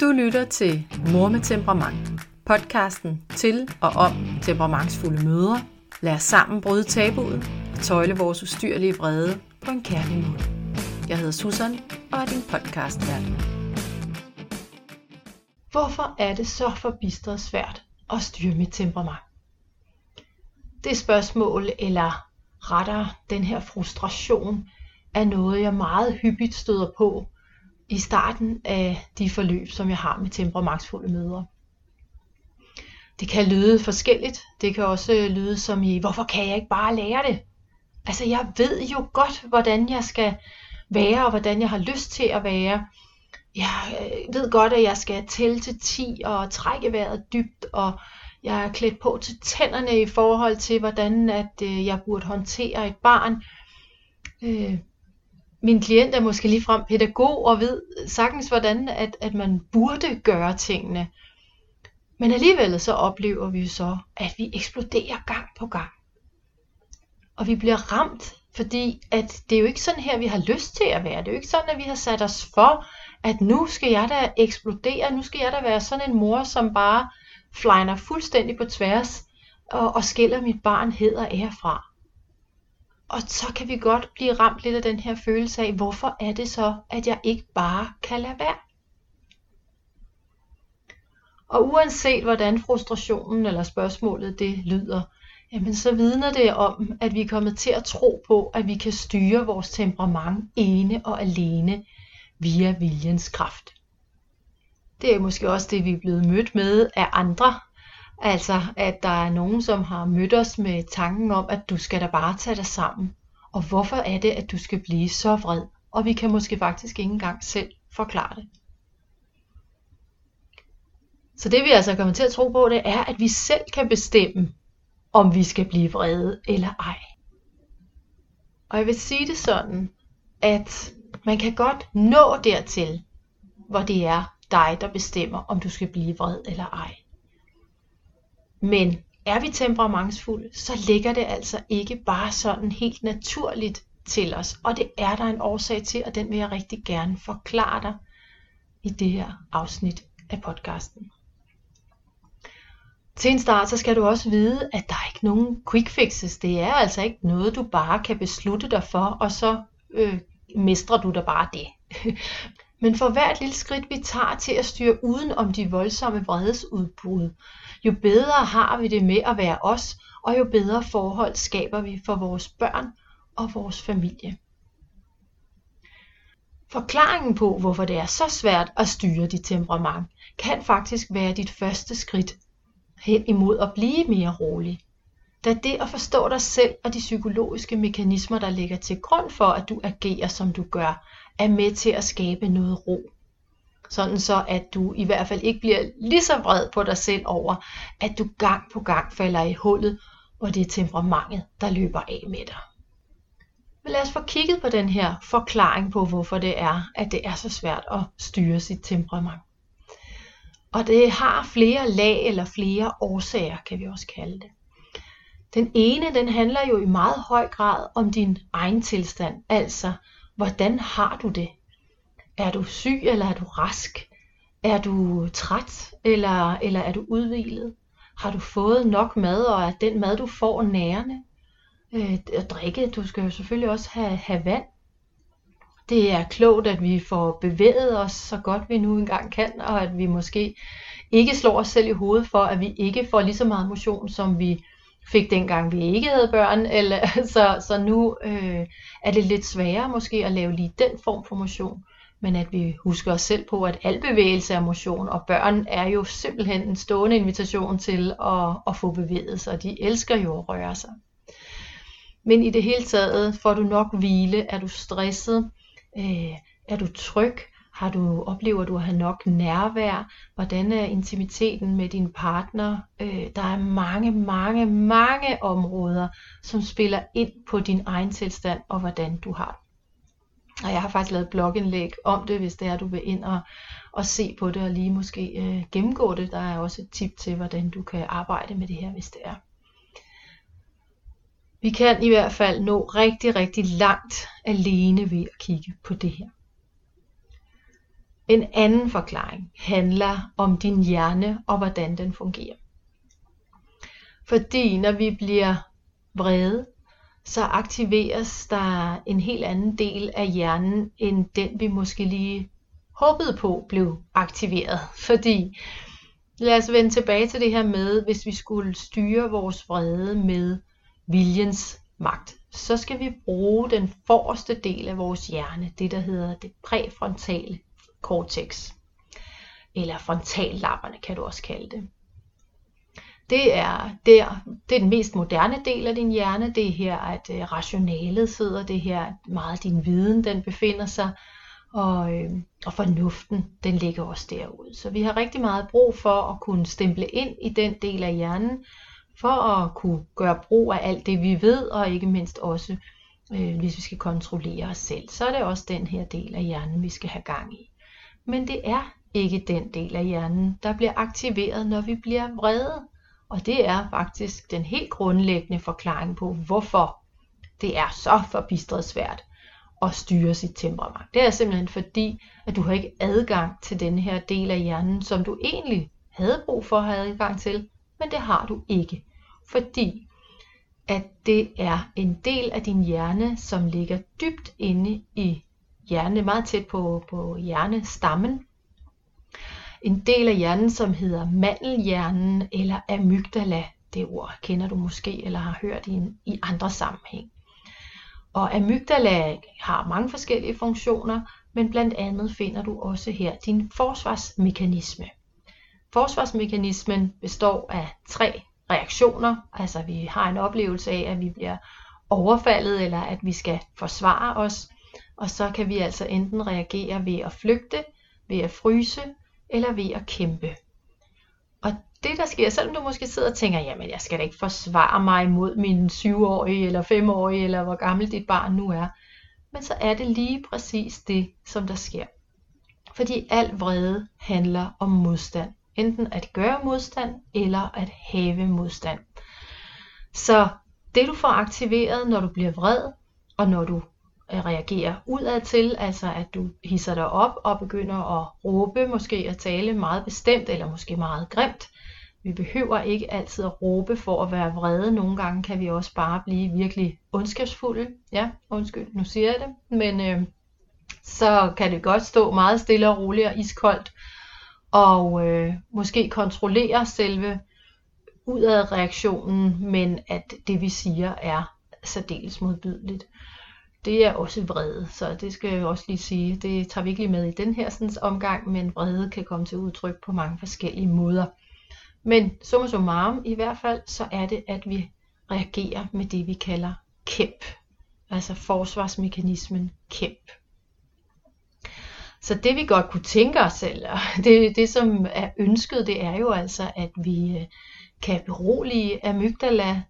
Du lytter til Mor med temperament. Podcasten til og om temperamentsfulde mødre. Lad os sammen bryde tabuet og tøjle vores ustyrlige vrede på en kærlig måde. Jeg hedder Susan og er din podcastvært. Hvorfor er det så forbistret svært at styre mit temperament? Det spørgsmål, eller rettere den her frustration, er noget, jeg meget hyppigt støder på i starten af de forløb, som jeg har med temperamentsfulde mødre. Det kan lyde forskelligt. Det kan også lyde som i, hvorfor kan jeg ikke bare lære det? Altså, jeg ved jo godt, hvordan jeg skal være, og hvordan jeg har lyst til at være. Jeg øh, ved godt, at jeg skal tælle til 10 og trække vejret dybt, og jeg er klædt på til tænderne i forhold til, hvordan at øh, jeg burde håndtere et barn. Øh, min klient er måske ligefrem pædagog og ved sagtens, hvordan at, at man burde gøre tingene. Men alligevel så oplever vi så, at vi eksploderer gang på gang. Og vi bliver ramt, fordi at det er jo ikke sådan her, vi har lyst til at være. Det er jo ikke sådan, at vi har sat os for, at nu skal jeg da eksplodere, nu skal jeg da være sådan en mor, som bare flyner fuldstændig på tværs og, og skiller mit barn hedder og fra. Og så kan vi godt blive ramt lidt af den her følelse af, hvorfor er det så, at jeg ikke bare kan lade være? Og uanset hvordan frustrationen eller spørgsmålet det lyder, jamen så vidner det om, at vi er kommet til at tro på, at vi kan styre vores temperament ene og alene via viljens kraft. Det er måske også det, vi er blevet mødt med af andre. Altså, at der er nogen, som har mødt os med tanken om, at du skal da bare tage dig sammen. Og hvorfor er det, at du skal blive så vred? Og vi kan måske faktisk ikke engang selv forklare det. Så det vi altså kommer til at tro på, det er, at vi selv kan bestemme, om vi skal blive vrede eller ej. Og jeg vil sige det sådan, at man kan godt nå dertil, hvor det er dig, der bestemmer, om du skal blive vred eller ej. Men er vi temperamentsfulde, så ligger det altså ikke bare sådan helt naturligt til os. Og det er der en årsag til, og den vil jeg rigtig gerne forklare dig i det her afsnit af podcasten. Til en start, så skal du også vide, at der er ikke nogen quick fixes. Det er altså ikke noget, du bare kan beslutte dig for, og så øh, mestrer du dig bare det. Men for hvert lille skridt, vi tager til at styre uden om de voldsomme vredesudbrud, jo bedre har vi det med at være os, og jo bedre forhold skaber vi for vores børn og vores familie. Forklaringen på, hvorfor det er så svært at styre dit temperament, kan faktisk være dit første skridt hen imod at blive mere rolig. Da det at forstå dig selv og de psykologiske mekanismer, der ligger til grund for, at du agerer, som du gør, er med til at skabe noget ro. Sådan så, at du i hvert fald ikke bliver lige så vred på dig selv over, at du gang på gang falder i hullet, hvor det er temperamentet, der løber af med dig. Men lad os få kigget på den her forklaring på, hvorfor det er, at det er så svært at styre sit temperament. Og det har flere lag eller flere årsager, kan vi også kalde det. Den ene, den handler jo i meget høj grad om din egen tilstand, altså hvordan har du det? Er du syg, eller er du rask? Er du træt, eller, eller er du udvilet? Har du fået nok mad, og er den mad, du får, nærende? Øh, at drikke, du skal jo selvfølgelig også have, have vand. Det er klogt, at vi får bevæget os så godt vi nu engang kan, og at vi måske ikke slår os selv i hovedet for, at vi ikke får lige så meget motion, som vi fik dengang vi ikke havde børn, eller, så, så nu øh, er det lidt sværere måske at lave lige den form for motion, men at vi husker os selv på, at al bevægelse er motion, og børn er jo simpelthen en stående invitation til at, at få bevæget sig, de elsker jo at røre sig. Men i det hele taget får du nok hvile, er du stresset, øh, er du tryg, har du oplever du at have nok nærvær? Hvordan er intimiteten med din partner? Øh, der er mange, mange, mange områder, som spiller ind på din egen tilstand og hvordan du har det. Og jeg har faktisk lavet blogindlæg om det, hvis det er, du vil ind og, og se på det og lige måske øh, gennemgå det. Der er også et tip til, hvordan du kan arbejde med det her, hvis det er. Vi kan i hvert fald nå rigtig, rigtig langt alene ved at kigge på det her. En anden forklaring handler om din hjerne og hvordan den fungerer. Fordi når vi bliver vrede, så aktiveres der en helt anden del af hjernen, end den vi måske lige håbede på blev aktiveret. Fordi, lad os vende tilbage til det her med, hvis vi skulle styre vores vrede med viljens magt, så skal vi bruge den forreste del af vores hjerne, det der hedder det præfrontale cortex, eller frontallapperne kan du også kalde det. Det er, der, det er den mest moderne del af din hjerne. Det er her, at øh, rationalet sidder. Det er her, meget af din viden den befinder sig. Og, øh, og fornuften, den ligger også derude. Så vi har rigtig meget brug for at kunne stemple ind i den del af hjernen, for at kunne gøre brug af alt det, vi ved, og ikke mindst også, øh, hvis vi skal kontrollere os selv. Så er det også den her del af hjernen, vi skal have gang i. Men det er ikke den del af hjernen, der bliver aktiveret, når vi bliver vrede. Og det er faktisk den helt grundlæggende forklaring på, hvorfor det er så forbistret svært at styre sit temperament. Det er simpelthen fordi, at du har ikke adgang til den her del af hjernen, som du egentlig havde brug for at have adgang til, men det har du ikke. Fordi at det er en del af din hjerne, som ligger dybt inde i hjernen, meget tæt på, på hjernestammen, en del af hjernen, som hedder mandelhjernen eller amygdala. Det ord kender du måske eller har hørt i, en, i andre sammenhæng. Og amygdala har mange forskellige funktioner, men blandt andet finder du også her din forsvarsmekanisme. Forsvarsmekanismen består af tre reaktioner, altså vi har en oplevelse af, at vi bliver overfaldet, eller at vi skal forsvare os, og så kan vi altså enten reagere ved at flygte, ved at fryse, eller ved at kæmpe. Og det der sker, selvom du måske sidder og tænker, jamen jeg skal da ikke forsvare mig mod min syvårige eller femårige, eller hvor gammel dit barn nu er, men så er det lige præcis det, som der sker. Fordi al vrede handler om modstand. Enten at gøre modstand, eller at have modstand. Så det du får aktiveret, når du bliver vred, og når du Øh, reagerer udad til, altså at du hisser dig op og begynder at råbe, måske at tale meget bestemt eller måske meget grimt. Vi behøver ikke altid at råbe for at være vrede. Nogle gange kan vi også bare blive virkelig ondskabsfulde. Ja, undskyld, nu siger jeg det. Men øh, så kan det godt stå meget stille og roligt og iskoldt. Og øh, måske kontrollere selve udad reaktionen, men at det vi siger er særdeles modbydeligt det er også vrede, så det skal jeg også lige sige. Det tager vi ikke lige med i den her sådan, omgang, men vrede kan komme til udtryk på mange forskellige måder. Men summa summarum i hvert fald, så er det, at vi reagerer med det, vi kalder kæmp. Altså forsvarsmekanismen kæmp. Så det vi godt kunne tænke os, eller det, det som er ønsket, det er jo altså, at vi øh, kan berolige amygdala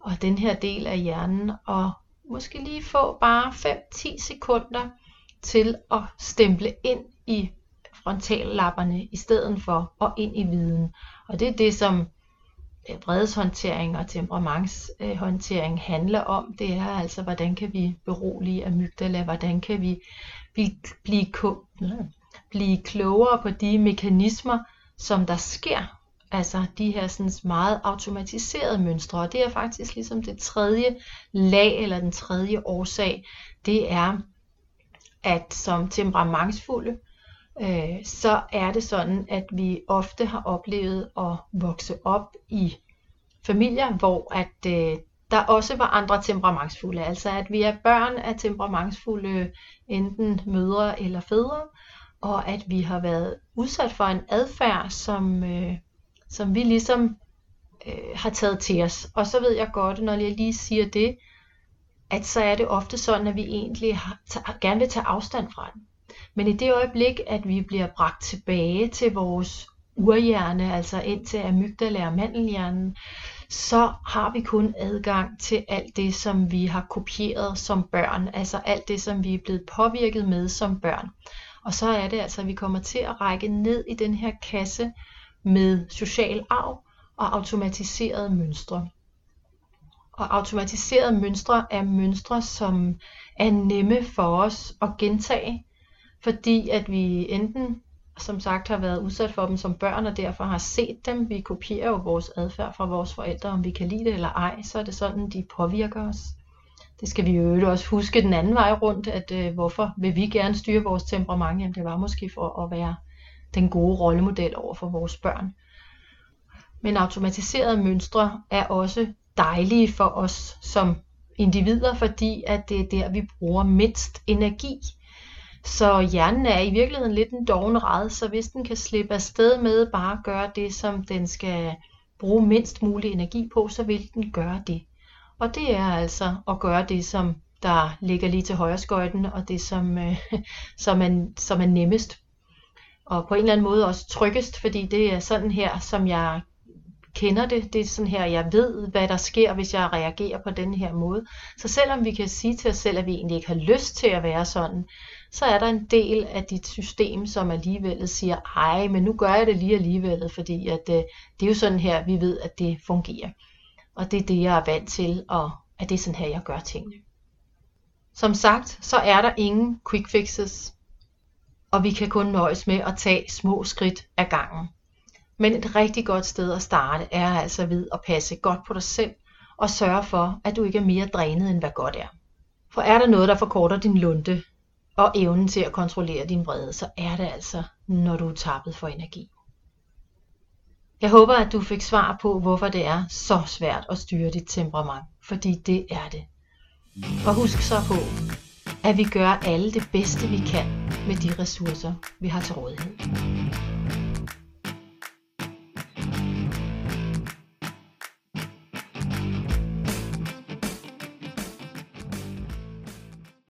og den her del af hjernen, og måske lige få bare 5-10 sekunder til at stemple ind i frontallapperne i stedet for og ind i viden. Og det er det, som øh, vredeshåndtering og temperamentshåndtering handler om. Det er altså, hvordan kan vi berolige amygdala, hvordan kan vi blive, blive klogere på de mekanismer, som der sker Altså de her sådan meget automatiserede mønstre, og det er faktisk ligesom det tredje lag eller den tredje årsag, det er, at som temperamentsfulde, øh, så er det sådan, at vi ofte har oplevet at vokse op i familier, hvor at øh, der også var andre temperamentsfulde, altså at vi er børn af temperamentsfulde enten mødre eller fædre, og at vi har været udsat for en adfærd, som øh, som vi ligesom øh, har taget til os. Og så ved jeg godt, når jeg lige siger det, at så er det ofte sådan, at vi egentlig har, tager, gerne vil tage afstand fra den. Men i det øjeblik, at vi bliver bragt tilbage til vores urhjerne, altså ind til amygdala og mandelhjernen, så har vi kun adgang til alt det, som vi har kopieret som børn, altså alt det, som vi er blevet påvirket med som børn. Og så er det altså, at vi kommer til at række ned i den her kasse med social arv og automatiserede mønstre. Og automatiserede mønstre er mønstre, som er nemme for os at gentage, fordi at vi enten som sagt har været udsat for dem som børn, og derfor har set dem. Vi kopierer jo vores adfærd fra vores forældre, om vi kan lide det eller ej, så er det sådan, de påvirker os. Det skal vi jo også huske den anden vej rundt, at øh, hvorfor vil vi gerne styre vores temperament? Jamen det var måske for at være den gode rollemodel over for vores børn. Men automatiserede mønstre er også dejlige for os som individer, fordi at det er der, vi bruger mindst energi. Så hjernen er i virkeligheden lidt en doven red, så hvis den kan slippe afsted med bare at gøre det, som den skal bruge mindst mulig energi på, så vil den gøre det. Og det er altså at gøre det, som der ligger lige til højre skøjten, og det, som, øh, som, er, som er nemmest. Og på en eller anden måde også tryggest, fordi det er sådan her, som jeg kender det. Det er sådan her, jeg ved, hvad der sker, hvis jeg reagerer på den her måde. Så selvom vi kan sige til os selv, at vi egentlig ikke har lyst til at være sådan, så er der en del af dit system, som alligevel siger, ej, men nu gør jeg det lige alligevel, fordi at, øh, det er jo sådan her, vi ved, at det fungerer. Og det er det, jeg er vant til, og at det er sådan her, jeg gør tingene. Som sagt, så er der ingen quick fixes, og vi kan kun nøjes med at tage små skridt ad gangen. Men et rigtig godt sted at starte er altså ved at passe godt på dig selv og sørge for, at du ikke er mere drænet end hvad godt er. For er der noget, der forkorter din lunte og evnen til at kontrollere din vrede, så er det altså, når du er tappet for energi. Jeg håber, at du fik svar på, hvorfor det er så svært at styre dit temperament, fordi det er det. Og husk så på, at vi gør alle det bedste, vi kan med de ressourcer, vi har til rådighed.